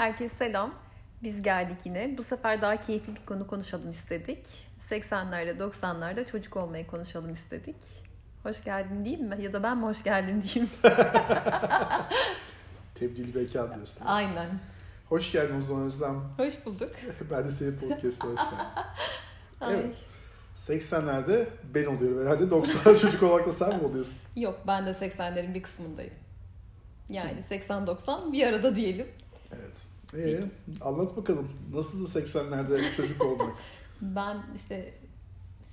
Herkese selam. Biz geldik yine. Bu sefer daha keyifli bir konu konuşalım istedik. 80'lerde 90'larda çocuk olmayı konuşalım istedik. Hoş geldin diyeyim mi? Ya da ben mi hoş geldin diyeyim? Tebdili beka diyorsun. Aynen. Hoş geldin o zaman Özlem. Hoş bulduk. ben de senin podcast'a hoş geldin. Evet. 80'lerde ben oluyorum herhalde. 90'lar çocuk olmakta sen mi oluyorsun? Yok ben de 80'lerin bir kısmındayım. Yani 80-90 bir arada diyelim. Evet. Ee, anlat bakalım. Nasıldı 80'lerde çocuk olmak? Ben işte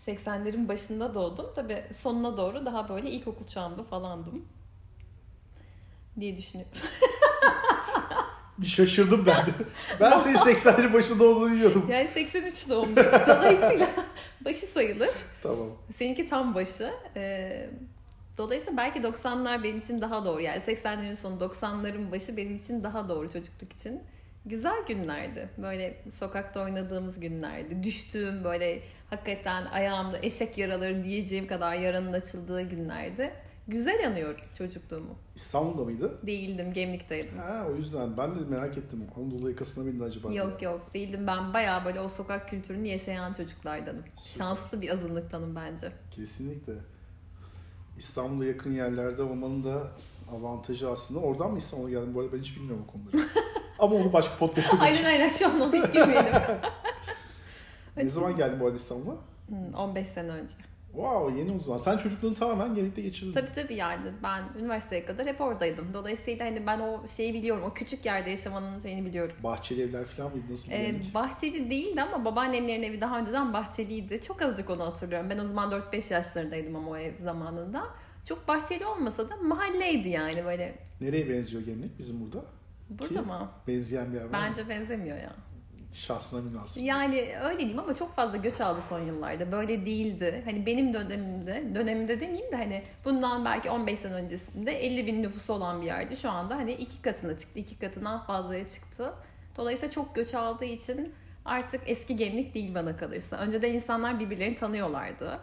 80'lerin başında doğdum. Tabii sonuna doğru daha böyle ilkokul çağında falandım. Diye düşünüyorum. Bir şaşırdım ben de. Ben senin 80'lerin başında olduğunu biliyordum. Yani 83 doğumluyum. Dolayısıyla başı sayılır. Tamam. Seninki tam başı. Ee, dolayısıyla belki 90'lar benim için daha doğru. Yani 80'lerin sonu 90'ların başı benim için daha doğru çocukluk için. Güzel günlerdi. Böyle sokakta oynadığımız günlerdi. Düştüğüm böyle hakikaten ayağımda eşek yaraları diyeceğim kadar yaranın açıldığı günlerdi. Güzel anıyorum çocukluğumu. İstanbul'da mıydı? Değildim, Gemlik'teydim. Ha o yüzden ben de merak ettim. Anadolu yakasına mıydı acaba? diye. Yok yok değildim ben bayağı böyle o sokak kültürünü yaşayan çocuklardanım. Süper. Şanslı bir azınlıktanım bence. Kesinlikle. İstanbul'a yakın yerlerde olmanın da avantajı aslında. Oradan mı İstanbul'a geldin? Bu arada ben hiç bilmiyorum o konuları. Ama onu başka podcast'ta aynen aynen şu an ona hiç girmeyelim. Ne zaman geldin bu arada İstanbul'a? Hmm, 15 sene önce. Wow yeni o zaman. Sen çocukluğunu tamamen Gemlik'te geçirdin. Tabii tabii yani ben üniversiteye kadar hep oradaydım. Dolayısıyla hani ben o şeyi biliyorum. O küçük yerde yaşamanın şeyini biliyorum. Bahçeli evler falan mıydı? Nasıl Ee, bahçeli değildi ama babaannemlerin evi daha önceden bahçeliydi. Çok azıcık onu hatırlıyorum. Ben o zaman 4-5 yaşlarındaydım ama o ev zamanında. Çok bahçeli olmasa da mahalleydi yani böyle. Nereye benziyor Gemlik bizim burada? Burada Ki? mı? Benzeyen bir yer var? Bence benzemiyor ya. Şahsına münasır. Yani öyle diyeyim ama çok fazla göç aldı son yıllarda. Böyle değildi. Hani benim dönemimde, dönemimde demeyeyim de hani bundan belki 15 sene öncesinde 50 bin nüfusu olan bir yerdi. Şu anda hani iki katına çıktı, iki katından fazlaya çıktı. Dolayısıyla çok göç aldığı için artık eski gemlik değil bana kalırsa. Önceden insanlar birbirlerini tanıyorlardı.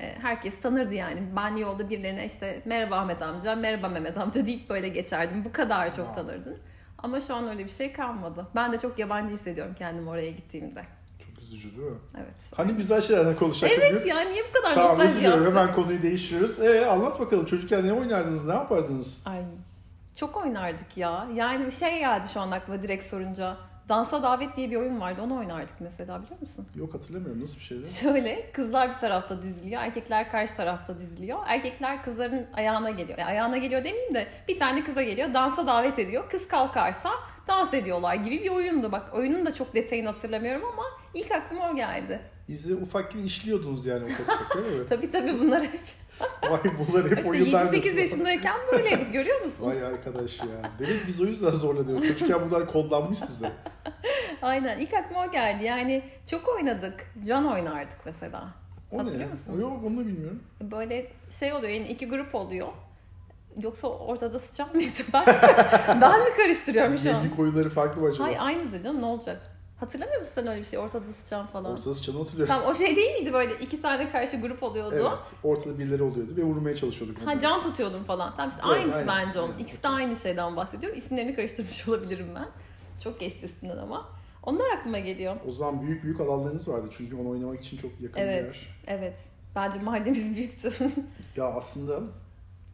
Ee, Herkes tanırdı yani. Ben yolda birilerine işte merhaba Ahmet amca, merhaba Mehmet amca deyip böyle geçerdim. Bu kadar çok tanırdın. Ama şu an öyle bir şey kalmadı. Ben de çok yabancı hissediyorum kendimi oraya gittiğimde. Çok üzücü değil mi? Evet. Hani güzel şeylerden konuşacaktık. Evet ya niye bu kadar Tamam nostalji yaptın? Hemen konuyu değiştiriyoruz. Ee, anlat bakalım çocukken ne oynardınız? Ne yapardınız? Ay çok oynardık ya. Yani bir şey geldi şu an aklıma direkt sorunca. Dansa Davet diye bir oyun vardı. Onu oynardık mesela biliyor musun? Yok hatırlamıyorum. Nasıl bir şeydi? Şöyle kızlar bir tarafta diziliyor. Erkekler karşı tarafta diziliyor. Erkekler kızların ayağına geliyor. Yani ayağına geliyor demeyeyim de bir tane kıza geliyor. Dansa davet ediyor. Kız kalkarsa dans ediyorlar gibi bir oyundu. Bak oyunun da çok detayını hatırlamıyorum ama ilk aklıma o geldi. Bizi ufakken işliyordunuz yani o toprakta değil mi? Tabii tabii bunlar hep Vay bunlar hep işte 7-8 diyorsun. yaşındayken böyleydik görüyor musun? Vay arkadaş ya. Demek biz o yüzden zorlanıyoruz. Çocukken bunlar kodlanmış size. Aynen ilk aklıma o geldi. Yani çok oynadık. Can oynardık mesela. O Hatırlıyor ne? musun? Yok onu da bilmiyorum. Böyle şey oluyor yani iki grup oluyor. Yoksa ortada sıçan mıydı? Ben, ben mi karıştırıyorum şu an? Gemlik oyunları farklı mı acaba? Hayır aynıdır canım ne olacak? Hatırlamıyor musun sen öyle bir şey? Ortada sıçan falan. Ortada sıçanı hatırlıyorum. Tamam o şey değil miydi böyle iki tane karşı grup oluyordu? Evet. Ortada birileri oluyordu ve vurmaya çalışıyorduk. Ha can tutuyordun falan. Tamam işte Evet, aynısı aynen, bence onun. aynen. İkisi de aynı şeyden bahsediyorum. İsimlerini karıştırmış olabilirim ben. Çok geçti üstünden ama. Onlar aklıma geliyor. O zaman büyük büyük alanlarınız vardı çünkü onu oynamak için çok yakın Evet. bir yer. Evet. Bence mahallemiz büyüktü. Ya aslında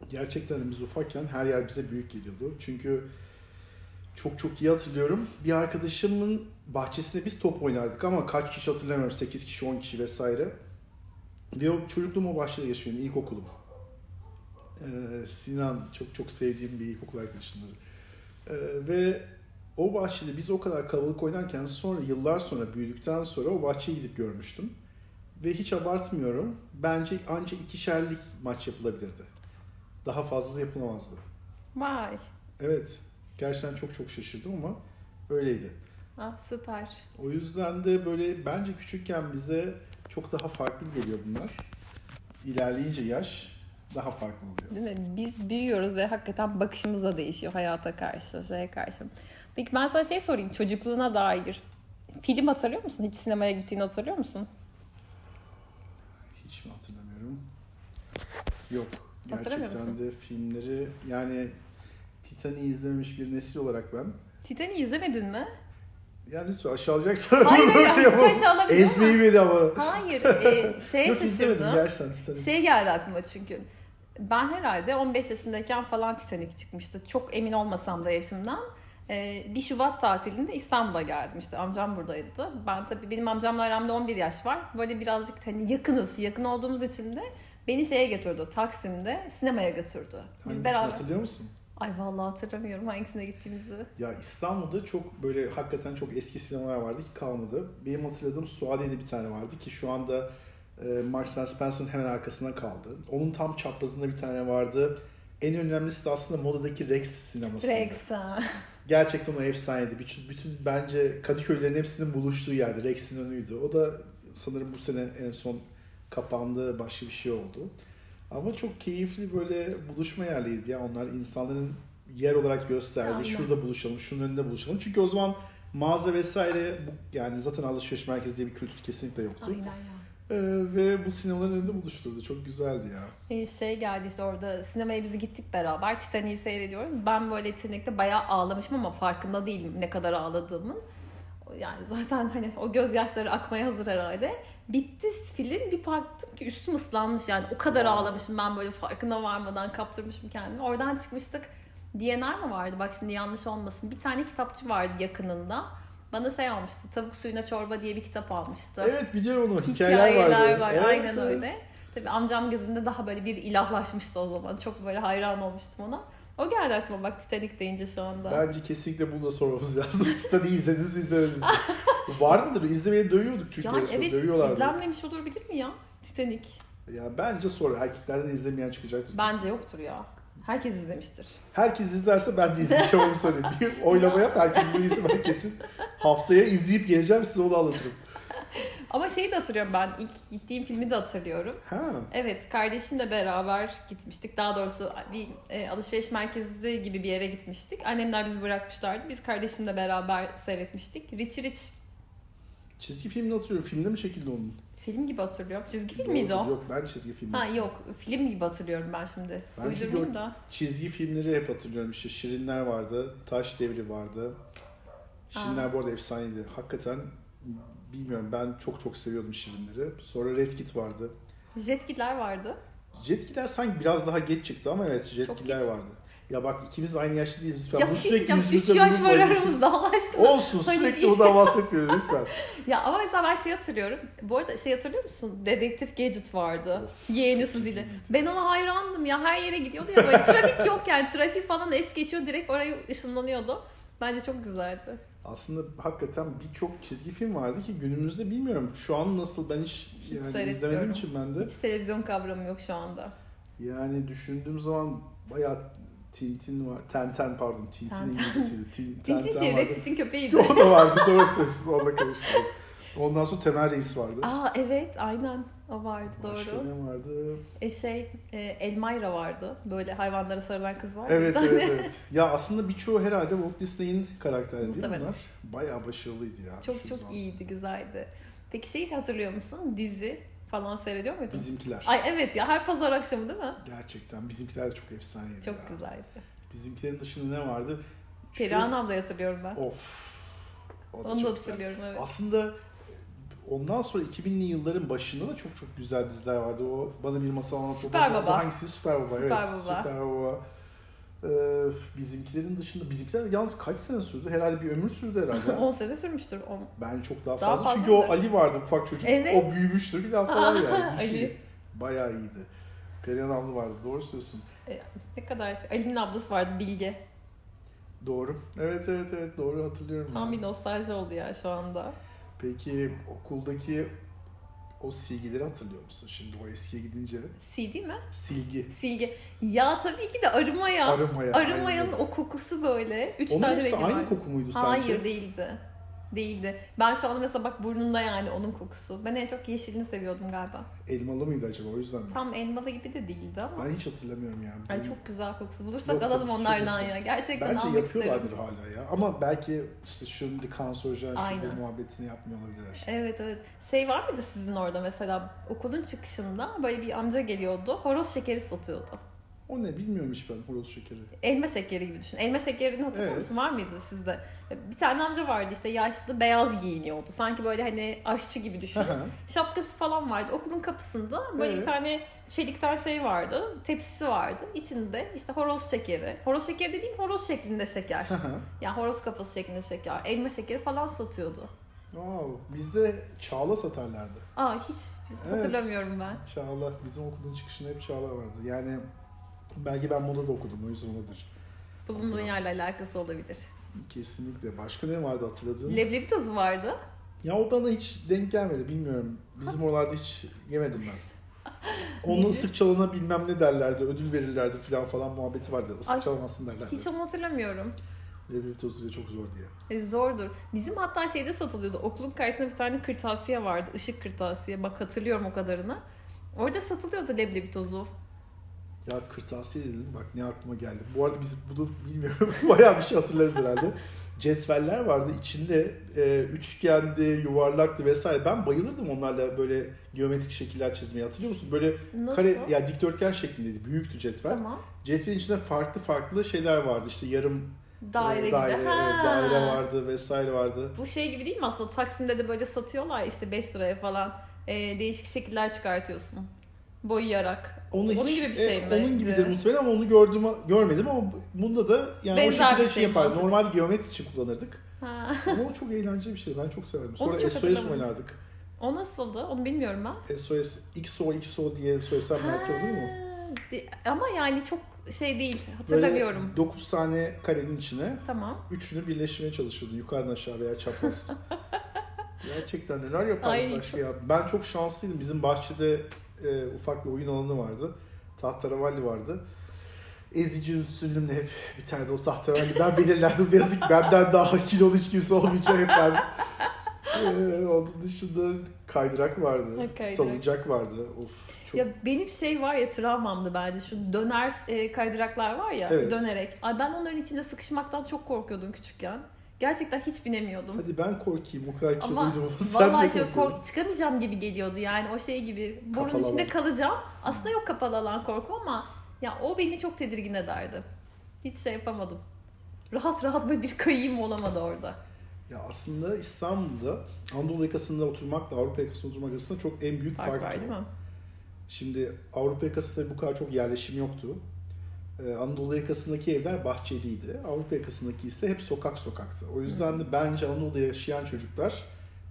gerçekten biz ufakken her yer bize büyük geliyordu. Çünkü çok çok iyi hatırlıyorum. Bir arkadaşımın bahçesinde biz top oynardık ama kaç kişi hatırlamıyorum. 8 kişi, 10 kişi vesaire. Ve o çocukluğum o bahçede geçmiş benim ilkokulum. Ee, Sinan çok çok sevdiğim bir ilkokul arkadaşımdır. Ee, ve o bahçede biz o kadar kalabalık oynarken sonra yıllar sonra büyüdükten sonra o bahçeyi gidip görmüştüm. Ve hiç abartmıyorum. Bence ancak ikişerlik maç yapılabilirdi. Daha fazlası yapılamazdı. Vay. Evet. Gerçekten çok çok şaşırdım ama öyleydi. Ah süper. O yüzden de böyle bence küçükken bize çok daha farklı geliyor bunlar. İlerleyince yaş daha farklı oluyor. Değil mi? Biz büyüyoruz ve hakikaten bakışımız da değişiyor hayata karşı, şeye karşı. Peki ben sana şey sorayım çocukluğuna dair. Film hatırlıyor musun? Hiç sinemaya gittiğini hatırlıyor musun? Hiç mi hatırlamıyorum? Yok. Gerçekten musun? de filmleri yani Titanic'i izlememiş bir nesil olarak ben Titanic'i izlemedin mi? Yani lütfen aşağılayacaksan Hayır hayır şey hiç yapamam. aşağılamayacağım Ezmeyi beni ama. Hayır e, şeye Yok şaşırdım. gerçekten Titanic. Şey geldi aklıma çünkü. Ben herhalde 15 yaşındayken falan Titanic çıkmıştı. Çok emin olmasam da yaşımdan. Ee, bir Şubat tatilinde İstanbul'a geldim işte amcam buradaydı. Ben tabii benim amcamla aramda 11 yaş var. Böyle birazcık hani yakınız. Yakın olduğumuz için de beni şeye götürdü. Taksim'de sinemaya götürdü. Biz Hangisini beraber. hatırlıyor musun? Ay vallahi hatırlamıyorum hangisine gittiğimizi. Ya İstanbul'da çok böyle hakikaten çok eski sinemalar vardı ki kalmadı. Benim hatırladığım Suadiye'de bir tane vardı ki şu anda e, Marks and Spencer'ın hemen arkasına kaldı. Onun tam çaprazında bir tane vardı. En önemlisi de aslında modadaki Rex sineması. Rex. Gerçekten o efsaneydi. Bütün, bütün bence Kadıköy'lerin hepsinin buluştuğu yerde Rex'in önüydü. O da sanırım bu sene en son kapandı, başka bir şey oldu. Ama çok keyifli böyle buluşma yerleriydi ya. Onlar insanların yer olarak gösterdi. Aynen. Şurada buluşalım, şunun önünde buluşalım. Çünkü o zaman mağaza vesaire bu, yani zaten alışveriş merkezi diye bir kültür kesinlikle yoktu. Aynen ya. Ee, ve bu sinemaların önünde buluşturdu. Çok güzeldi ya. Ee, şey geldi işte orada sinemaya biz gittik beraber Titanic'i seyrediyoruz. Ben böyle Titanic'te bayağı ağlamışım ama farkında değilim ne kadar ağladığımın. Yani zaten hani o gözyaşları akmaya hazır herhalde. Bitti film bir baktım ki üstüm ıslanmış yani o kadar ağlamışım ben böyle farkına varmadan kaptırmışım kendimi. Oradan çıkmıştık. DNR mı vardı bak şimdi yanlış olmasın. Bir tane kitapçı vardı yakınında. Bana şey almıştı tavuk suyuna çorba diye bir kitap almıştı. Evet biliyorum onu. Hikayeler, Hikayeler vardı. var. Evet, Aynen evet. öyle. Tabii amcam gözümde daha böyle bir ilahlaşmıştı o zaman. Çok böyle hayran olmuştum ona. O geldi aklıma bak Titanic deyince şu anda. Bence kesinlikle bunu da sormamız lazım. Titanic'i izlediniz mi izlemediniz mi? Var mıdır? İzlemeye dövüyorduk çünkü. yani evet dövüyorlardı. izlenmemiş olabilir mi ya Titanic? Ya bence sonra erkeklerden izlemeyen çıkacaktır. Bence yoktur ya. Herkes izlemiştir. Herkes izlerse ben de izleyeceğim onu söyleyeyim. Bir oylama yap herkes izleyirse ben kesin haftaya izleyip geleceğim size onu anlatırım. Ama şeyi de hatırlıyorum ben. ilk gittiğim filmi de hatırlıyorum. Ha. Evet kardeşimle beraber gitmiştik. Daha doğrusu bir e, alışveriş merkezi gibi bir yere gitmiştik. Annemler bizi bırakmışlardı. Biz kardeşimle beraber seyretmiştik. Rich Rich Çizgi filmini hatırlıyorum. Filmde mi çekildi onun? film gibi hatırlıyorum. Çizgi film Doğru, miydi o? Yok ben çizgi film. Ha yok film gibi hatırlıyorum ben şimdi. Ben Uydurmayayım da. Çizgi filmleri hep hatırlıyorum. İşte Şirinler vardı. Taş Devri vardı. Şirinler bu arada efsaneydi. Hakikaten bilmiyorum ben çok çok seviyordum Şirinleri. Sonra Red Kit vardı. Jetgiller vardı. Jetgiller sanki biraz daha geç çıktı ama evet Jetgiller vardı. Ya bak ikimiz aynı yaşta değiliz lütfen. ya bir şey diyeceğim 3 yüzümüze yaş var aramızda Allah aşkına. Olsun Hani sürekli bir- bundan bahsetmiyorum lütfen. Ya ama mesela ben şey hatırlıyorum. Bu arada şey hatırlıyor musun? Dedektif Gadget vardı. Yeğeni Suzi'yle. Ben ona hayrandım ya. Her yere gidiyordu ya. Böyle trafik yok yani. Trafik falan es geçiyor. Direkt oraya ışınlanıyordu. Bence çok güzeldi. Aslında hakikaten birçok çizgi film vardı ki günümüzde bilmiyorum. Şu an nasıl ben hiç, Hiç yani izlemediğim için ben de. Hiç televizyon kavramı yok şu anda. Yani düşündüğüm zaman bayağı Tintin var. Tenten pardon. Tintin. İngilizceydi. Tin, Tintin Tenten şey, vardı. Red Kit'in köpeğiydi. o da vardı. Doğru söylüyorsun. Onunla karıştırdım. Ondan sonra Temel Reis vardı. Aa evet aynen. O vardı Başka doğru. ne vardı? E şey e, Elmayra vardı. Böyle hayvanlara sarılan kız var. Evet evet evet. Ya aslında birçoğu herhalde Walt Disney'in karakteri değil mi bunlar? Bayağı başarılıydı ya. Çok çok zaman. iyiydi, güzeldi. Peki şeyi hatırlıyor musun? Dizi falan seyrediyor muydun? Bizimkiler. Ay evet ya her pazar akşamı değil mi? Gerçekten bizimkiler de çok efsaneydi Çok ya. güzeldi. Bizimkilerin dışında ne vardı? Şu- Perihan ablayı hatırlıyorum ben. Of. O da Onu da çok güzel. hatırlıyorum evet. Aslında ondan sonra 2000'li yılların başında da çok çok güzel diziler vardı. O bana bir masal anlatıldı. Süper Baba. Hangisi? Süper Baba. Süper evet. Baba. Süper Baba. Ee, bizimkilerin dışında bizimkiler yalnız kaç sene sürdü? Herhalde bir ömür sürdü herhalde. 10 sene sürmüştür. On... ben çok daha Daha fazla. fazla Çünkü o? Ali vardı ufak çocuk. Evet. O büyümüştür falan falan yani. Düşün. Ali. Bayağı iyiydi. Perihan abla vardı. Doğru söylüyorsun. Ne kadar şey. Ali'nin ablası vardı Bilge. Doğru. Evet evet evet doğru hatırlıyorum. Tam ya. bir nostalji oldu ya şu anda. Peki okuldaki o silgileri hatırlıyor musun? Şimdi o eskiye gidince CD mi? silgi. Silgi. Ya tabii ki de arımaya. Arımaya. Arımayanın aynen. o kokusu böyle. Üç Onun tane rengi aynı var. koku muydu Hayır sence? değildi. Değildi. Ben şu anda mesela bak burnumda yani onun kokusu. Ben en çok yeşilini seviyordum galiba. Elmalı mıydı acaba o yüzden mi? Tam elmalı gibi de değildi ama. Ben hiç hatırlamıyorum yani. Ay çok güzel kokusu. Bulursak Yok, alalım kokusu onlardan çok ya. Gerçekten Bence almak yapıyorlardır isterim. hala ya. Ama belki işte şimdi kanserojen bu muhabbetini yapmıyor olabilirler. Evet evet. Şey var mıydı sizin orada mesela okulun çıkışında böyle bir amca geliyordu. Horoz şekeri satıyordu. O ne bilmiyorum hiç ben horoz şekeri. Elma şekeri gibi düşün. Elma şekerini hatırlıyor Evet. musun? Var mıydı sizde? Bir tane amca vardı işte yaşlı beyaz giyiniyordu. Sanki böyle hani aşçı gibi düşün. Şapkası falan vardı. Okulun kapısında böyle Evet. bir tane çelikten şey vardı. Tepsisi vardı. İçinde işte horoz şekeri. Horoz şekeri dediğim horoz şeklinde şeker. Yani horoz kafası şeklinde şeker. Elma şekeri falan satıyordu. Wow. Bizde Çağla satarlardı. Aa hiç biz Evet. hatırlamıyorum ben. Çağla. Bizim okulun çıkışında hep Çağla vardı. Yani belki ben moda da okudum o yüzden olabilir. Bulunduğun yerle alakası olabilir. Kesinlikle. Başka ne vardı hatırladığın? Leblebi tozu vardı. Ya o bana hiç denk gelmedi bilmiyorum. Bizim oralarda hiç yemedim ben. Onun ıslık çalana bilmem ne derlerdi, ödül verirlerdi falan falan muhabbeti vardı. Ay, Islık çalamazsın derlerdi. Hiç onu hatırlamıyorum. Leblebi tozuyla çok zor diye. E, zordur. Bizim hatta şeyde satılıyordu. Okulun karşısında bir tane kırtasiye vardı. Işık kırtasiye. Bak hatırlıyorum o kadarını. Orada satılıyordu leblebi tozu. Ya kırtasiye dedim bak ne aklıma geldi. Bu arada biz bunu bilmiyorum. Bayağı bir şey hatırlarız herhalde. Cetveller vardı içinde e, üçgendi, yuvarlaktı vesaire. Ben bayılırdım onlarla böyle geometrik şekiller çizmeyi hatırlıyor musun? Böyle Nasıl? kare ya dikdörtgen şeklindeydi. Büyüktü cetvel. Tamam. Cetvelin içinde farklı farklı şeyler vardı. İşte yarım Daire e, gibi. daire, Ha. daire vardı vesaire vardı. Bu şey gibi değil mi aslında? Taksim'de de böyle satıyorlar işte 5 liraya falan. E, değişik şekiller çıkartıyorsun. Boyayarak. Onu Onun hiç- gibi bir şey e, mi? Onun gibidir muhtemelen ama onu gördüm görmedim ama bunda da yani Benzer o şekilde bir şey şey mantık. Normal geometri için kullanırdık. Ha. Ama o çok eğlenceli bir şey. Ben çok severdim. Sonra çok SOS oynardık. O nasıldı? Onu bilmiyorum ben. SOS, XO, XO diye söylesem belki olur mu? Ama yani çok şey değil. Böyle Hatırlamıyorum. 9 tane karenin içine Tamam. üçünü birleştirmeye çalışırdı. Yukarıdan aşağı veya çapraz. Gerçekten neler yapardık Ay, başka ya. Ben çok şanslıydım. Bizim bahçede e, ufak bir oyun alanı vardı. Tahtaravalli vardı. Ezici üstünlüğümle hep biterdi o tahtaravalli. Ben belirlerdim. Ne yazık benden daha kilolu hiç kimse olmayacak hep ben. Ee, onun dışında kaydırak vardı. Kaydırak. Salıncak vardı. Of çok Ya benim şey var ya travmamdı bence şu döner e, kaydıraklar var ya Evet. dönerek. Ay ben onların içinde sıkışmaktan çok korkuyordum küçükken. Gerçekten hiç binemiyordum. Hadi ben korkayım o kadar Ama vallahi çok kork çıkamayacağım gibi geliyordu yani o şey gibi. Kapalı içinde alan. kalacağım. Aslında yok kapalı alan korku ama ya o beni çok tedirgin ederdi. Hiç şey yapamadım. Rahat rahat böyle bir kayayım olamadı orada. Ya aslında İstanbul'da Anadolu yakasında oturmakla Avrupa yakasında oturmak arasında çok en büyük Fark fark, var değil mi? Şimdi Avrupa yakasında bu kadar çok yerleşim yoktu. Ee, Anadolu yakasındaki evler bahçeliydi. Avrupa yakasındaki ise hep sokak sokaktı. O yüzden de bence Anadolu'da yaşayan çocuklar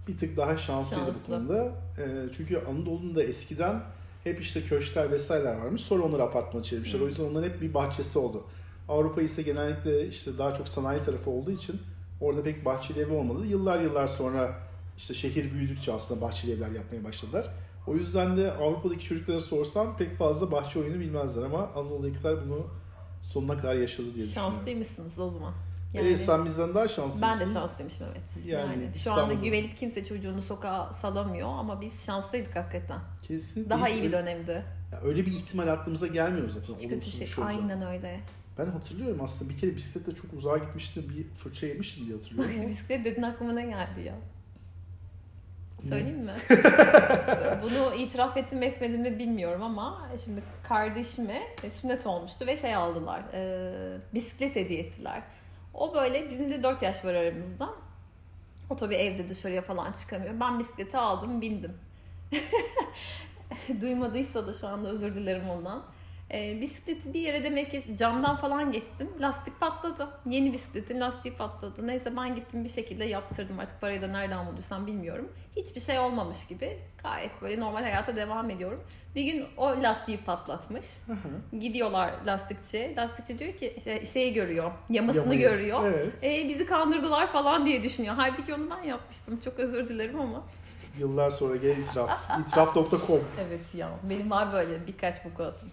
bir tık daha şanslıydı Şanslı. bu konuda. Ee, çünkü Anadolu'nun da eskiden hep işte köşkler vesaireler varmış. Sonra onları apartmana çevirmişler. O yüzden onların hep bir bahçesi oldu. Avrupa ise genellikle işte daha çok sanayi tarafı olduğu için orada pek bahçeli evi olmadı. Yıllar yıllar sonra işte şehir büyüdükçe aslında bahçeli evler yapmaya başladılar. O yüzden de Avrupa'daki çocuklara sorsan pek fazla bahçe oyunu bilmezler ama Anadolu'dakiler bunu sonuna kadar yaşadı diye. Şanslıymışsınız o zaman. Ee, sen bizden daha şanslısın. Ben de şanslıymışım evet. Yani Yani, şu anda İstanbul'da. güvenip kimse çocuğunu sokağa salamıyor ama biz şanslıydık hakikaten. Kesinlikle. Daha iyi bir dönemdi. Ya öyle bir ihtimal aklımıza gelmiyor zaten. Hiç kötü şey. şey olacak. Aynen öyle. Ben hatırlıyorum aslında bir kere bisikletle çok uzağa gitmiştim bir fırça yemiştim diye hatırlıyorum. Ama- bisiklet dedin aklıma ne geldi ya? Söyleyeyim mi? Bunu itiraf ettim etmedim mi bilmiyorum ama şimdi kardeşime e, sünnet olmuştu ve şey aldılar. e, bisiklet hediye ettiler. O böyle bizim de 4 yaş var aramızda. O tabii evde dışarıya falan çıkamıyor. Ben bisikleti aldım bindim. Duymadıysa da şu anda özür dilerim ondan. E, bisikleti bir yere demek ki camdan falan geçtim. Lastik patladı. Yeni bisikletin lastiği patladı. Neyse ben gittim bir şekilde yaptırdım. Artık parayı da nereden bulduysam bilmiyorum. Hiçbir şey olmamış gibi. Gayet böyle normal hayata devam ediyorum. Bir gün o lastiği patlatmış. Hı hı. Gidiyorlar lastikçi. Lastikçi diyor ki şey, şeyi görüyor. Yamasını Yamayı. görüyor. Evet. E, bizi kandırdılar falan diye düşünüyor. Halbuki onu ben yapmıştım. Çok özür dilerim ama. Yıllar sonra gel itiraf. İtiraf.com Evet ya. Benim var böyle birkaç bu atım.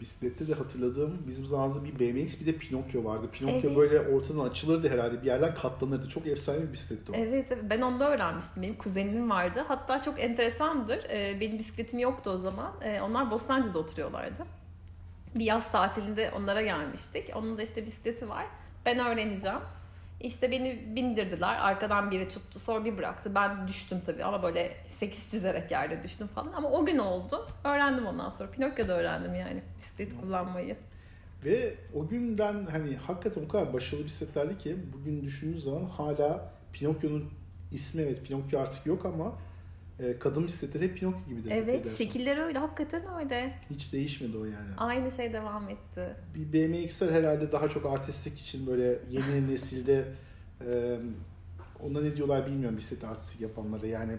Bisiklette de hatırladığım bizim zamanımızda bir BMX bir de Pinokyo vardı. Pinokyo Evet. böyle ortadan açılırdı herhalde bir yerden katlanırdı. Çok efsane bir bisikletti o. Evet, evet. ben onda öğrenmiştim. Benim kuzenimin vardı. Hatta çok enteresandır. Ee, benim bisikletim yoktu o zaman. Ee, onlar Bostancı'da oturuyorlardı. Bir yaz tatilinde onlara gelmiştik. Onun da işte bisikleti var. Ben öğreneceğim. İşte beni bindirdiler. Arkadan biri tuttu. Sonra bir bıraktı. Ben düştüm tabii ama böyle 8 çizerek yerde düştüm falan. Ama o gün oldu. Öğrendim ondan sonra. Pinokyo'da öğrendim yani bisiklet kullanmayı. Ve o günden hani hakikaten o kadar başarılı bisikletlerdi ki bugün düşündüğünüz zaman hala Pinokyo'nun ismi evet Pinokyo artık yok ama e, kadın bisikletleri hep Pinokyo gibi de. Evet şekilleri öyle hakikaten öyle. Hiç değişmedi o yani. Aynı şey devam etti. Bir BMX'ler herhalde daha çok artistik için böyle yeni nesilde e, ona ne diyorlar bilmiyorum bisiklet artistik yapanlara yani.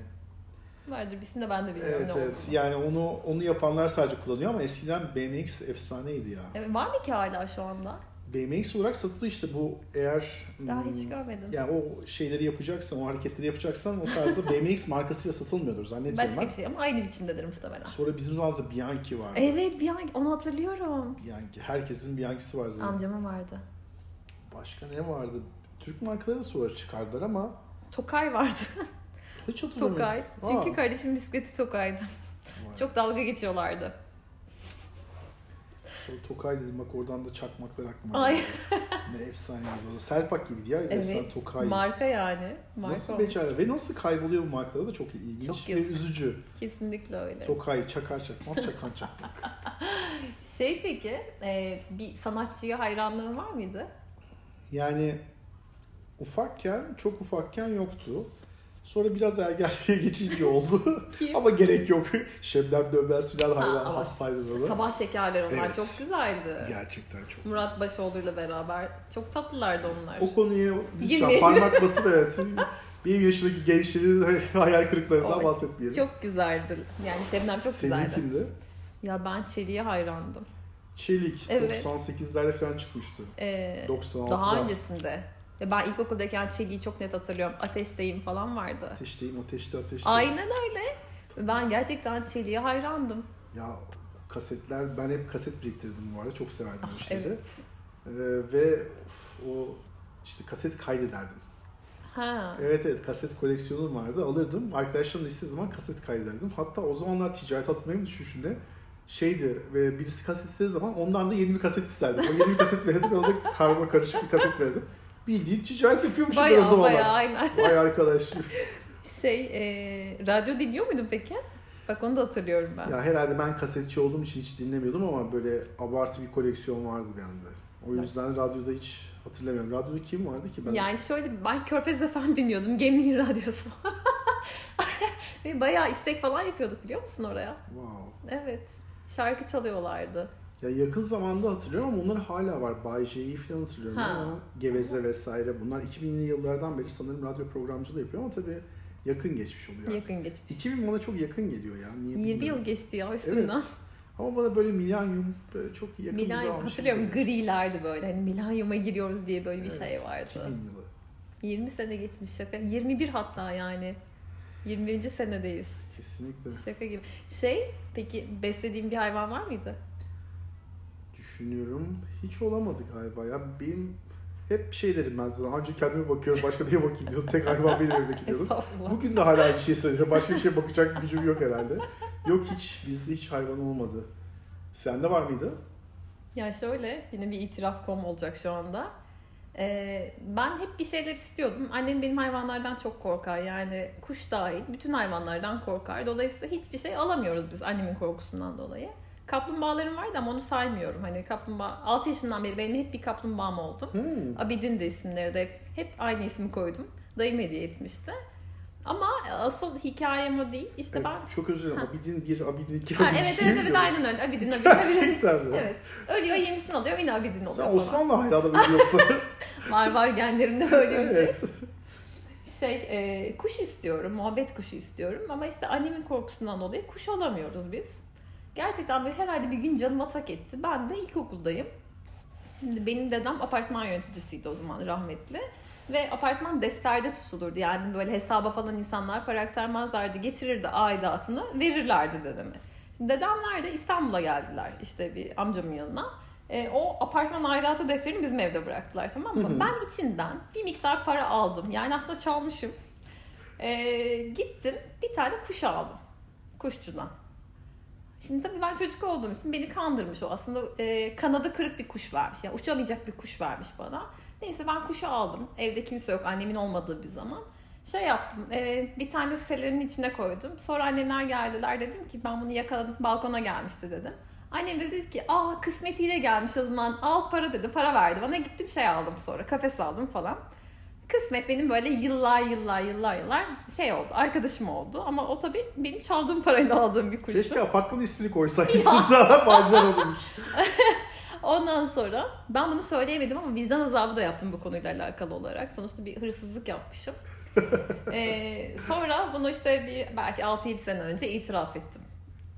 Vardır bir isim de ben de bilmiyorum Evet ne evet olduğunu. yani onu onu yapanlar sadece kullanıyor ama eskiden BMX efsaneydi ya. Evet, var mı ki hala şu anda? BMX olarak satılıyor işte bu eğer Daha hmm, hiç görmedim. yani o şeyleri yapacaksan, o hareketleri yapacaksan o tarzda BMX markasıyla satılmıyordur zannetmiyorum Başka ben. bir şey ama aynı biçimdedir muhtemelen. Sonra bizim zamanımızda Bianchi vardı. Evet an onu hatırlıyorum. Bianchi. Herkesin Bianchi'si var zaten. Amcamın vardı. Başka ne vardı? Türk markaları da sonra çıkardılar ama Tokay vardı. hiç hatırlamıyorum. Tokay. Çünkü Aa. kardeşim bisikleti Tokay'dı. Vay. Çok dalga geçiyorlardı. Sonra Tokay dedim bak oradan da çakmaklar aklıma Ay. geldi. ne efsane oldu. Serpak gibiydi ya resmen Evet. Tokay. Marka yani. Marka Nasıl becerdi ve nasıl kayboluyor bu markaları da çok ilginç Çok ve üzücü. Kesinlikle öyle. Tokay çakar çakmaz çakan çakmak. Şey peki e, bir sanatçıya hayranlığın var mıydı? Yani ufakken, çok ufakken yoktu. Sonra biraz ergenliğe geçince oldu. Kim? Ama gerek yok. Şebnem Dönmez falan Ha, hayran ama hastaydı ona. Sabah şekerler onlar Evet. çok güzeldi. Gerçekten çok. Murat Başoğlu'yla beraber. Çok tatlılardı onlar. O konuya lütfen Girmeyelim. parmak basıp evet. Benim yaşımdaki gençlerin hayal kırıklarından Oy, bahsetmeyelim. Çok güzeldi. Yani Şebnem çok Senin güzeldi. kimdi? Ya ben Çelik'e hayrandım. Çelik. Evet. 98'lerde falan çıkmıştı. Ee, 96'da. daha öncesinde. Ya ben ilkokuldayken Çelik'i çok net hatırlıyorum. Ateşteyim falan vardı. Ateşteyim, ateşte, ateşte. Aynen öyle. Ben gerçekten Çelik'e hayrandım. Ya kasetler, ben hep kaset biriktirdim bu arada. Çok severdim o şeyleri. Ah, Evet. Ee, ve of, o işte kaset kaydederdim. Ha. Evet evet kaset koleksiyonum vardı. Alırdım. Arkadaşlarımla istediği zaman kaset kaydederdim. Hatta o zamanlar ticaret atılmayı düşünüşünde şeydi ve birisi kaset istediği zaman ondan da yeni bir kaset isterdim. O yeni bir kaset verirdim ve ona da karma karışık bir kaset verirdim. Bildiğin ticaret yapıyormuşum ben o Bayağı zamanlar. bayağı aynen. Vay arkadaş. Şey, e, radyo dinliyor muydun peki? Bak onu da hatırlıyorum ben. ya herhalde ben kasetçi olduğum için hiç dinlemiyordum ama böyle abartı bir koleksiyon vardı bende. O yüzden radyoda hiç hatırlamıyorum. Radyoda kim vardı ki ben? Yani şöyle ben Körfez FM dinliyordum. Gemliğin radyosu. Ve bayağı istek falan yapıyorduk biliyor musun oraya? Wow. Evet. Şarkı çalıyorlardı. Ya yakın zamanda hatırlıyorum ama onlar hala var. Bay J'yi falan hatırlıyorum Ha. ama Geveze vesaire bunlar 2000'li yıllardan beri sanırım radyo programcılığı yapıyor ama tabii yakın geçmiş oluyor artık. Yakın geçmiş. 2000 bana çok yakın geliyor ya. Niye 20 bilmiyorum. yıl geçti ya üstünden. Evet. Ama bana böyle milenyum böyle çok yakın Milenyum hatırlıyorum şimdi. grilerdi böyle. Hani milenyuma giriyoruz diye böyle bir Evet, şey vardı. 2000 yılı. 20 sene geçmiş şaka. 21 hatta yani. 21. senedeyiz. Kesinlikle. Şaka gibi. Şey peki beslediğin bir hayvan var mıydı? Düşünüyorum. Hiç olamadı galiba ya. Benim hep şey derim ben zaten. Ancak kendime bakıyorum başka neye bakayım diyordum. Tek hayvan benim evdeki diyordum. Bugün de hala aynı şey söylüyorum. Başka bir şeye bakacak gücüm yok herhalde. Yok hiç. Bizde hiç hayvan olmadı. Sende var mıydı? Ya şöyle yine bir itiraf kom olacak şu anda. Ee, ben hep bir şeyler istiyordum. Annem benim hayvanlardan çok korkar. Yani kuş dahil bütün hayvanlardan korkar. Dolayısıyla hiçbir şey alamıyoruz biz annemin korkusundan dolayı. Kaplumbağalarım vardı ama onu saymıyorum. Hani kaplumbağa 6 yaşımdan beri benim hep bir kaplumbağam oldu. Hmm. Abidin de isimleri de hep, hep aynı ismi koydum. Dayım hediye etmişti. Ama asıl hikayem o değil. İşte Evet, ben çok özür dilerim. Abidin 1, Abidin 2, Ha, Abidin evet iki evet evet aynen öyle. Abidin Abidin Abidin. Gerçekten mi? evet. Ölüyor yenisini alıyor yine Abidin oluyor Sen falan. Osmanlı hayranı mı yoksa? Var var genlerimde öyle bir şey. evet. Şey e, kuş istiyorum, muhabbet kuşu istiyorum ama işte annemin korkusundan dolayı kuş alamıyoruz biz. Gerçekten böyle herhalde bir gün canıma tak etti. Ben de ilkokuldayım. Şimdi benim dedem apartman yöneticisiydi o zaman rahmetli. Ve apartman defterde tutulurdu. Yani böyle hesaba falan insanlar para aktarmazlardı. Getirirdi aidatını verirlerdi dedeme. Şimdi dedemler de İstanbul'a geldiler işte bir amcamın yanına. E, o apartman aidatı defterini bizim evde bıraktılar tamam mı? Hı hı. Ben içinden bir miktar para aldım. Yani aslında çalmışım. E, gittim bir tane kuş aldım. Kuşçudan. Şimdi tabii ben çocuk olduğum için beni kandırmış o. Aslında e, kanadı kırık bir kuş vermiş. Yani uçamayacak bir kuş vermiş bana. Neyse ben kuşu aldım. Evde kimse yok. Annemin olmadığı bir zaman. Şey yaptım. e, bir tane selenin içine koydum. Sonra annemler geldiler. Dedim ki ben bunu yakaladım. Balkona gelmişti dedim. Annem de dedi ki aa kısmetiyle gelmiş o zaman al para dedi. Para verdi bana gittim şey aldım sonra kafes aldım falan. Kısmet benim böyle yıllar yıllar yıllar yıllar şey oldu arkadaşım oldu ama o tabii benim çaldığım parayla aldığım bir kuştu. Keşke apartmanın ismini koysaymışsın sana faydalar olmuş. Ondan sonra ben bunu söyleyemedim ama vicdan azabı da yaptım bu konuyla alakalı olarak. Sonuçta bir hırsızlık yapmışım. ee, sonra bunu işte bir belki 6-7 sene önce itiraf ettim.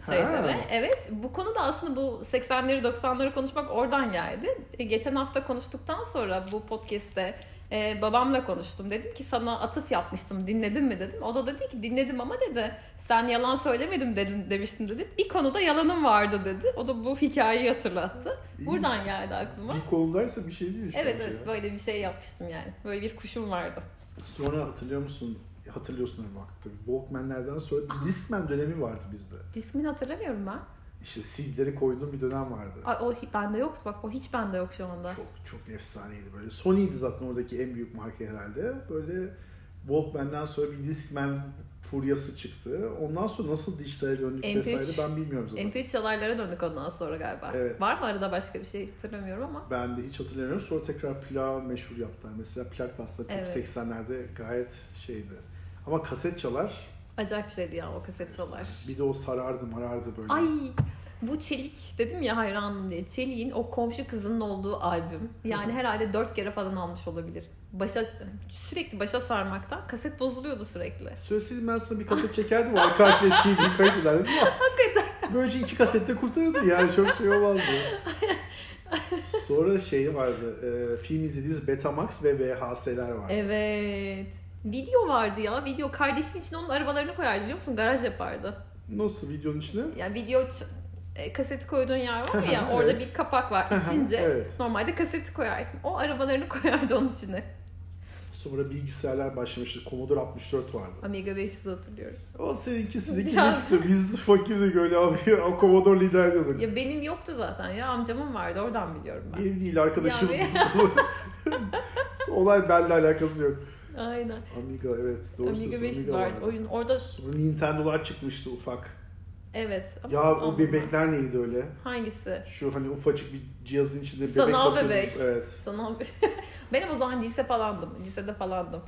Şeylere. Ha. Evet bu konu da aslında bu 80'leri 90'ları konuşmak oradan geldi. E, geçen hafta konuştuktan sonra bu podcast'te e, babamla konuştum. Dedim ki sana atıf yapmıştım dinledin mi dedim. O da dedi ki dinledim ama dedi sen yalan söylemedim dedin demiştin dedim. Bir konuda yalanım vardı dedi. O da bu hikayeyi hatırlattı. İyi. Buradan geldi aklıma. Bir konudaysa bir şey değil. Evet evet ya. böyle bir şey yapmıştım yani. Böyle bir kuşum vardı. Sonra hatırlıyor musun? Hatırlıyorsun öyle vakti. Walkman'lerden sonra Discman dönemi vardı bizde. Discman'i hatırlamıyorum ben. İşte CD'leri koyduğum bir dönem vardı. Ay, o bende yoktu bak o hiç bende yok şu anda. Çok çok efsaneydi böyle. Sony'ydi zaten oradaki en büyük marka herhalde. Böyle Walkman'den sonra bir Discman furyası çıktı. Ondan sonra nasıl dijitale döndük MP3. vesaire ben bilmiyorum zaten. MP3 çalarlara döndük ondan sonra galiba. Evet. Var mı arada başka bir şey hatırlamıyorum ama. Ben de hiç hatırlamıyorum. Sonra tekrar plak meşhur yaptılar. Mesela plak da aslında çok Evet. 80'lerde gayet şeydi. Ama kaset çalar. Acayip bir şeydi ya o kaset çalar. Bir de o sarardı marardı böyle. Ay bu Çelik dedim ya hayranım diye. Çelik'in o komşu kızının olduğu albüm. Yani herhalde dört kere falan almış olabilir. Başa sürekli başa sarmaktan kaset bozuluyordu sürekli. Söyleseydim ben sana bir kaset çekerdim. Arka arkaya CD'yi kayıt ederdim ama Hakikaten. böylece iki kasette kurtarırdı yani çok şey olmazdı. Sonra şey vardı, e, film izlediğimiz Betamax ve VHS'ler vardı. Evet. Video vardı ya. Video kardeşim için onun arabalarını koyardı biliyor musun? Garaj yapardı. Nasıl videonun içine? Yani video ç- e, kaseti koyduğun yer var ya orada Evet. bir kapak var itince. evet. Normalde kaseti koyarsın. O arabalarını koyardı onun içine. Sonra bilgisayarlar başlamıştı. Commodore 64 vardı. Amiga 500 hatırlıyorum. O seninki sizinki lükstü. Biz fakirdik öyle abi. O Commodore lider ediyorduk. Ya benim yoktu zaten ya amcamın vardı oradan biliyorum ben. Benim değil arkadaşım. Ya Olay benimle alakası yok. Aynen. Amiga evet doğru Amiga söylüyorsun. 500 Amiga vardı. Oyun orada Nintendo'lar çıkmıştı ufak. evet. ama Ya o onunla- bebekler neydi öyle? Hangisi? Şu hani ufacık bir cihazın içinde bebek Sanal bebek. Evet. Sana Benim o zaman lise falandım. Lisede falandım.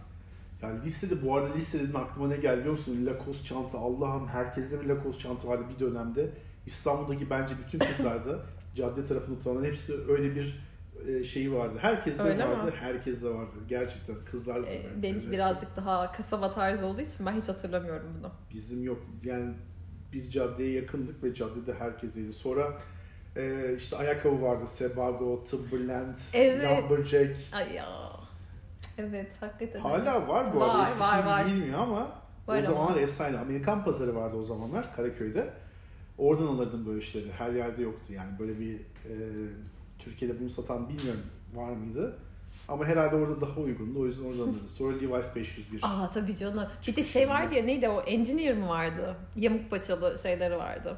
Yani lisede bu arada lise dedim aklıma ne geldi biliyor musun? Lacoste çanta. Allah'ım herkeste bir Lacoste çanta vardı bir dönemde. İstanbul'daki bence bütün kızlarda cadde tarafını tutanların hepsi öyle bir şeyi vardı. Herkeste Öyle vardı. mi? Herkeste vardı. Gerçekten kızlar da Ee, tabii. benim Evet. birazcık daha kasaba tarzı olduğu için ben hiç hatırlamıyorum bunu. Bizim yok. Yani biz caddeye yakındık ve caddede herkesteydi. Sonra e, işte ayakkabı vardı. Sebago, Timberland, Evet. Lumberjack. Ay ya. Evet hakikaten. Hala var bu arada. Var, Eskisi var, var. bilmiyor ama Var o ama. zamanlar efsane. Amerikan pazarı vardı o zamanlar Karaköy'de. Oradan alırdım böyle işleri. Her yerde yoktu yani. Böyle bir e, Türkiye'de bunu satan bilmiyorum var mıydı. Ama herhalde orada daha uygundu. O yüzden oradan alırdım. Sonra Levi's 501. Aa tabii canım. Bir de şey vardı ya neydi o engineer mi vardı? Yamuk paçalı şeyleri vardı.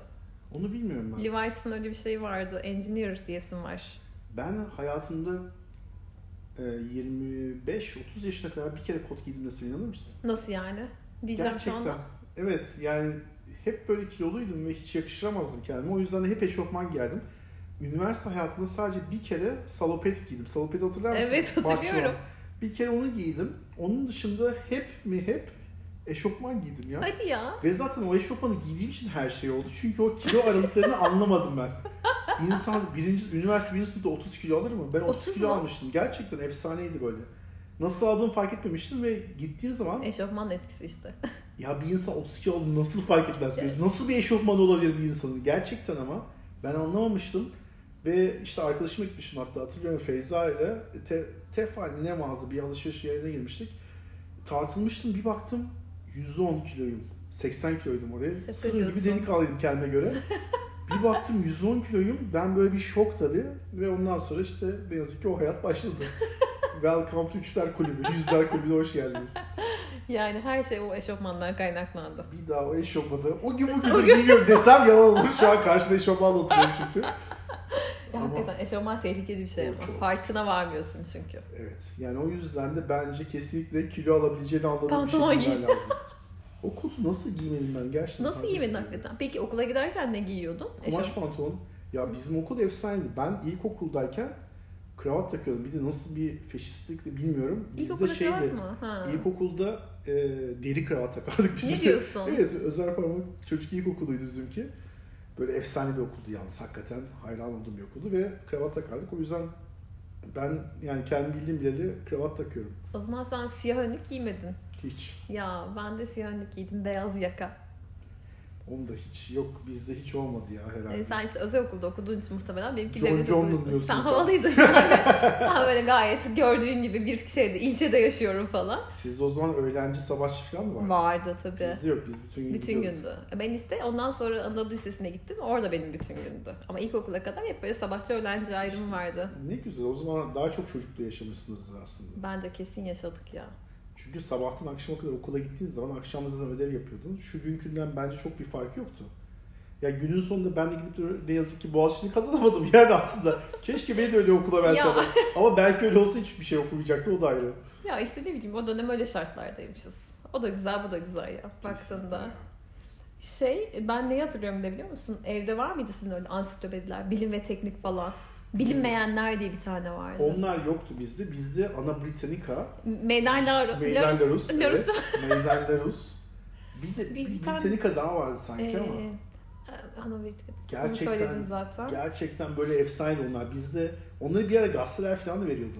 Onu bilmiyorum ben. Levi's'ın öyle bir şey vardı. Engineer diyesim var. Ben hayatımda e, 25-30 yaşına kadar bir kere kot giydim desem inanır mısın? Nasıl yani? Diyeceğim şu Gerçekten. anda. Evet yani hep böyle kiloluydum ve hiç yakıştıramazdım kendime. O yüzden de hep eşofman giyerdim. Üniversite hayatımda sadece bir kere salopet giydim. Salopet hatırlar mısın? Evet Bahçıvan. hatırlıyorum. Bir kere onu giydim. Onun dışında hep mi hep eşofman giydim ya. Hadi ya. Ve zaten o eşofmanı giydiğim için her şey oldu. Çünkü o kilo aralıklarını anlamadım ben. İnsan birinci, üniversite birinci sınıfta 30 kilo alır mı? Ben 30, 30 kilo mu? almıştım. Gerçekten efsaneydi böyle. Nasıl aldığımı fark etmemiştim ve gittiğim zaman Eşofman etkisi işte. ya bir insan 30 kilo olduğunu nasıl fark etmez? Nasıl bir eşofman olabilir bir insanın? Gerçekten ama ben anlamamıştım. Ve işte arkadaşıma gitmiştim hatta hatırlıyorum Feyza ile te, Tefal ne mağaza bir alışveriş yerine girmiştik. Tartılmıştım bir baktım 110 kiloyum. 80 kiloydum oraya. Sırrım gibi delikanlıydım kendime göre. bir baktım 110 kiloyum. Ben böyle bir şok tabii. Ve ondan sonra işte ne yazık ki o hayat başladı. Welcome to Üçler Kulübü. Yüzler Kulübü'ne hoş geldiniz. Yani her şey o eşofmandan kaynaklandı. Bir daha o eşofmanı o gün bugün gün- bilmiyorum desem yalan olur. Şu an karşıda eşofmanla oturuyorum çünkü. Ya Ama- hakikaten eşofman tehlikeli bir şey ama. çok. Farkına varmıyorsun çünkü. Evet yani o yüzden de bence kesinlikle kilo alabileceğini anladığım Pantolon bir şey giymen giy. lazım. O kotu nasıl giymedim ben gerçekten. Nasıl giymedin hakikaten? Peki okula giderken ne giyiyordun? Kumaş pantolon. Ya bizim okul efsaneydi. Ben ilkokuldayken kravat takıyordum. Bir de nasıl bir feşistlikti bilmiyorum. Bizde İlkokulda şeydi. kravat mı? Ha. İlkokulda e, deri kravat takardık biz. Ne diyorsun? evet özel parmak çocuk ilkokuluydu bizimki. Böyle efsane bir okuldu yalnız hakikaten. Hayran olduğum bir okuldu ve kravat takardık. O yüzden ben yani kendi bildiğim bileli kravat takıyorum. O zaman sen siyah önlük giymedin. Hiç. Ya ben de siyah önlük giydim. Beyaz yaka. Onu da hiç yok. Bizde hiç olmadı ya herhalde. E, sen işte özel okulda okuduğun için muhtemelen benimki John devlet John'la okulu. Sen havalıydın yani. ben böyle gayet gördüğün gibi bir şeyde, ilçede yaşıyorum falan. Sizde o zaman öğlenci sabahçı falan mı var? Vardı tabii. Bizde yok. Biz bütün gün Bütün gidiyorduk. gündü. Ben işte ondan sonra Anadolu Lisesi'ne gittim. Orada benim bütün gündü. Ama ilkokula kadar hep böyle sabahçı öğlenci ayrımı vardı. Ne güzel. O zaman daha çok çocuklu yaşamışsınız aslında. Bence kesin yaşadık ya. Çünkü sabahtan akşama kadar okula gittiğiniz zaman akşam zaten ödev yapıyordunuz. Şu günkünden bence çok bir farkı yoktu. Ya günün sonunda ben de gidip de ne yazık ki Boğaziçi'ni kazanamadım yani aslında. Keşke beni de öyle okula verseler. Ama belki öyle olsa hiçbir şey okumayacaktı o da ayrı. Ya işte ne bileyim o dönem öyle şartlardaymışız. O da güzel bu da güzel ya baktığında. Şey ben neyi hatırlıyorum bile biliyor musun? Evde var mıydı sizin öyle ansiklopediler, bilim ve teknik falan? Bilinmeyenler diye bir tane vardı. Onlar yoktu bizde. Bizde Ana Britannica, Meydan Lar- Meydan Larus, evet. Meydan Larus. Bir de Bir- bir, Britannica daha vardı sanki ama. Ee, Ana Onu Gerçekten- zaten. Gerçekten böyle efsane onlar. Bizde onları bir ara gazeteler falan da veriyordu.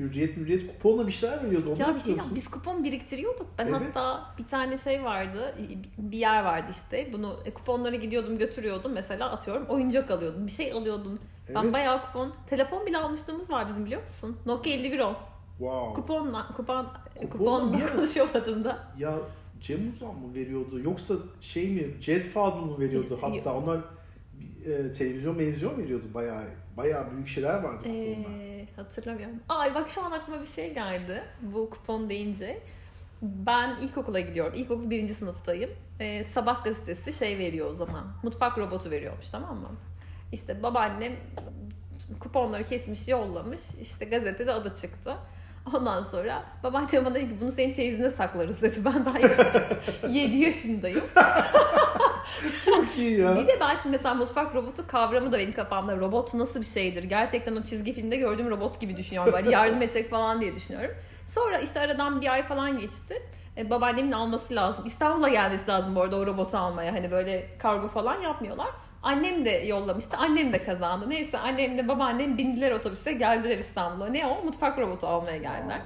Hürriyet, Hürriyet kuponla bir şeyler veriyordu. Onu Ya bir şey biz kupon biriktiriyorduk. Ben Evet. hatta bir tane şey vardı, bir yer vardı işte. Bunu e, kuponları gidiyordum götürüyordum mesela atıyorum oyuncak alıyordum, bir şey alıyordum. Ben Evet. bayağı kupon, telefon bile almışlığımız var bizim biliyor musun? Nokia 5110. Wow. Kuponla, kupon, Kuponla kupon bir ara- konuşamadım da. Ya Cem Uzan mı veriyordu yoksa şey mi Jet Fadıl mı veriyordu hatta onlar e, televizyon televizyon veriyordu bayağı bayağı büyük şeyler vardı kuponda. Ee, hatırlamıyorum. Ay bak şu an aklıma bir şey geldi. Bu kupon deyince. Ben ilkokula gidiyorum. İlkokul birinci sınıftayım. Ee, sabah gazetesi şey veriyor o zaman. Mutfak robotu veriyormuş tamam mı? İşte babaannem kuponları kesmiş yollamış. İşte gazetede adı çıktı. Ondan sonra babaannem bana dedi ki bunu senin çeyizine saklarız dedi. Ben daha 7 yaşındayım. Çok iyi ya. Bir de ben şimdi mesela mutfak robotu kavramı da benim kafamda. Robot nasıl bir şeydir? Gerçekten o çizgi filmde gördüğüm robot gibi düşünüyorum. Böyle yardım edecek falan diye düşünüyorum. Sonra işte aradan bir ay falan geçti. E, babaannemin alması lazım. İstanbul'a gelmesi lazım bu arada o robotu almaya. Hani böyle kargo falan yapmıyorlar. Annem de yollamıştı. Annem de kazandı. Neyse annem de babaannem bindiler otobüse geldiler İstanbul'a. Ne o? Mutfak robotu almaya geldiler.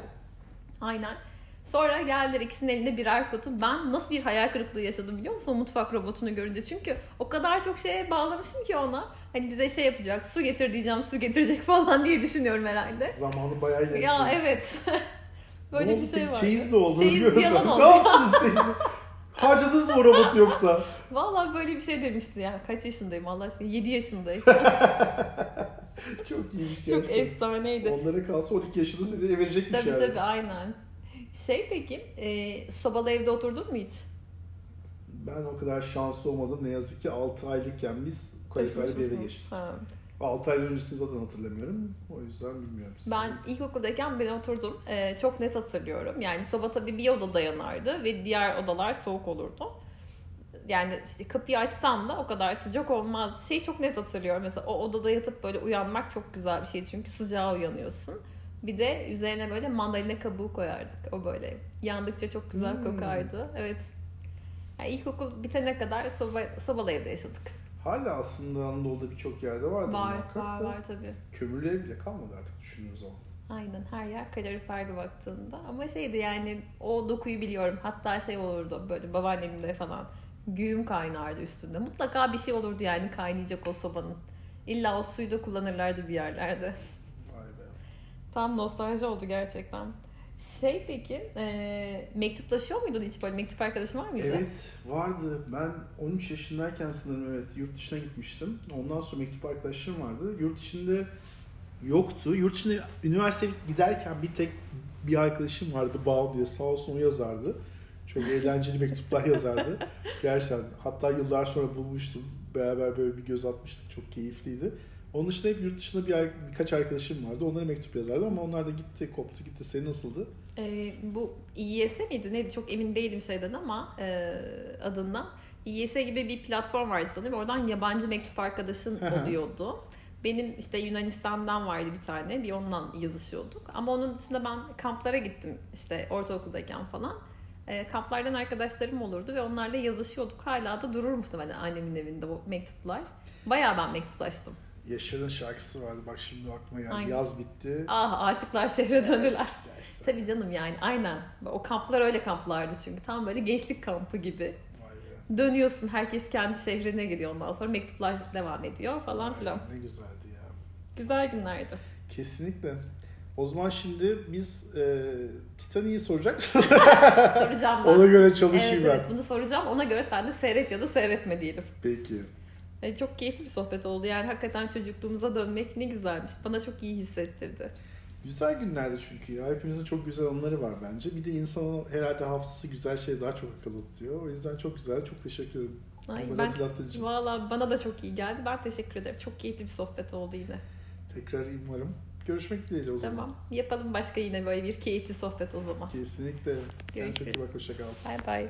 Aynen. Sonra geldiler ikisinin elinde birer kutu. Ben nasıl bir hayal kırıklığı yaşadım biliyor musun o mutfak robotunu görünce? Çünkü o kadar çok şeye bağlamışım ki ona. Hani bize şey yapacak, su getir diyeceğim, su getirecek falan diye düşünüyorum herhalde. Zamanı bayağı ilerlemiş. Ya evet. Böyle Ne bir şey var. Çeyiz de oldu. Çeyiz yalan oldu. ne yaptınız çeyizi? Harcadınız mı robotu yoksa? Vallahi böyle bir şey demişti ya. Kaç yaşındayım Allah aşkına? 7 yaşındayım. Çok iyiymiş Çok gerçekten. efsaneydi. Onlara kalsa 12 yaşında size verecekmiş Tabii yani. tabii aynen. Şey peki, e, sobalı evde oturdun mu hiç? Ben o kadar şanslı olmadım. Ne yazık ki 6 aylıkken biz kalifayla bir eve geçtik. Ha. 6 ay öncesini zaten hatırlamıyorum. O yüzden bilmiyorum. Siz- Ben ilkokuldayken ben oturdum. Ee, çok net hatırlıyorum. Yani soba tabii bir odada yanardı ve diğer odalar soğuk olurdu. Yani işte kapıyı açsam da o kadar sıcak olmaz. Şeyi çok net hatırlıyorum. Mesela o odada yatıp böyle uyanmak çok güzel bir şey. Çünkü sıcağa uyanıyorsun. Bir de üzerine böyle mandalina kabuğu koyardık. O böyle yandıkça çok güzel Hmm. kokardı. Evet. Yani ilkokul bitene kadar soba, sobalı evde yaşadık. Hala aslında Anadolu'da birçok yerde vardı. Var, var, var tabii. Kömürlü ev bile kalmadı artık düşündüğün zaman. Aynen her yer kaloriferli baktığında. Ama şeydi yani o dokuyu biliyorum. Hatta şey olurdu böyle babaannemde falan. Güğüm kaynardı üstünde. Mutlaka bir şey olurdu yani kaynayacak o sobanın. İlla o suyu da kullanırlardı bir yerlerde. Tam nostalji oldu gerçekten. Şey peki, e, mektuplaşıyor muydun hiç böyle mektup arkadaşın var mıydı? Evet vardı. Ben 13 yaşındayken sanırım evet yurt dışına gitmiştim. Ondan sonra mektup arkadaşlarım vardı. Yurt içinde yoktu. Yurt dışına üniversiteye giderken bir tek bir arkadaşım vardı Bağ diye sağ olsun o yazardı. Çok eğlenceli mektuplar yazardı. Gerçekten. Hatta yıllar sonra bulmuştum. Beraber böyle bir göz atmıştık. Çok keyifliydi. Onun dışında hep yurt dışında bir, birkaç arkadaşım vardı. Onlara mektup yazardım ama onlar da gitti, koptu gitti. Senin nasıldı? E, bu İYS miydi neydi çok emin değilim şeyden ama e, adından. YS gibi bir platform vardı sanırım. Oradan yabancı mektup arkadaşın oluyordu. Benim işte Yunanistan'dan vardı bir tane. Bir ondan yazışıyorduk. Ama onun dışında ben kamplara gittim işte ortaokuldayken falan. E, kamplardan arkadaşlarım olurdu ve onlarla yazışıyorduk. Hala da durur muhtemelen annemin evinde o mektuplar. Bayağı ben mektuplaştım. Yaşar'ın şarkısı vardı. Bak şimdi aklıma geldi. Yaz bitti. Ah aşıklar şehre döndüler. Gerçekten. Tabii canım yani aynen. O kamplar öyle kamplardı çünkü. Tam böyle gençlik kampı gibi. Dönüyorsun herkes kendi şehrine gidiyor ondan sonra mektuplar devam ediyor falan filan. Ne güzeldi ya. Güzel günlerdi. Kesinlikle. O zaman şimdi biz e, Titanic'i soracak Soracağım ben. Ona göre evet, çalışayım evet ben. bunu soracağım. Ona göre sen de seyret ya da seyretme diyelim. Peki. E, çok keyifli bir sohbet oldu. Yani hakikaten çocukluğumuza dönmek ne güzelmiş. Bana çok iyi hissettirdi. Güzel günlerdi çünkü ya. Hepimizin çok güzel anıları var bence. Bir de insanın herhalde hafızası güzel şey daha çok akıllı tutuyor. O yüzden çok güzel. Çok teşekkür ederim. Ay, ben. Valla bana da çok iyi geldi. Ben teşekkür ederim. Çok keyifli bir sohbet oldu yine. Tekrar umarım. Görüşmek dileğiyle o zaman. Tamam. Yapalım başka yine böyle bir keyifli sohbet o zaman. Kesinlikle. Kendine çok iyi Görüşürüz. bak. Hoşça kal. Bay bay.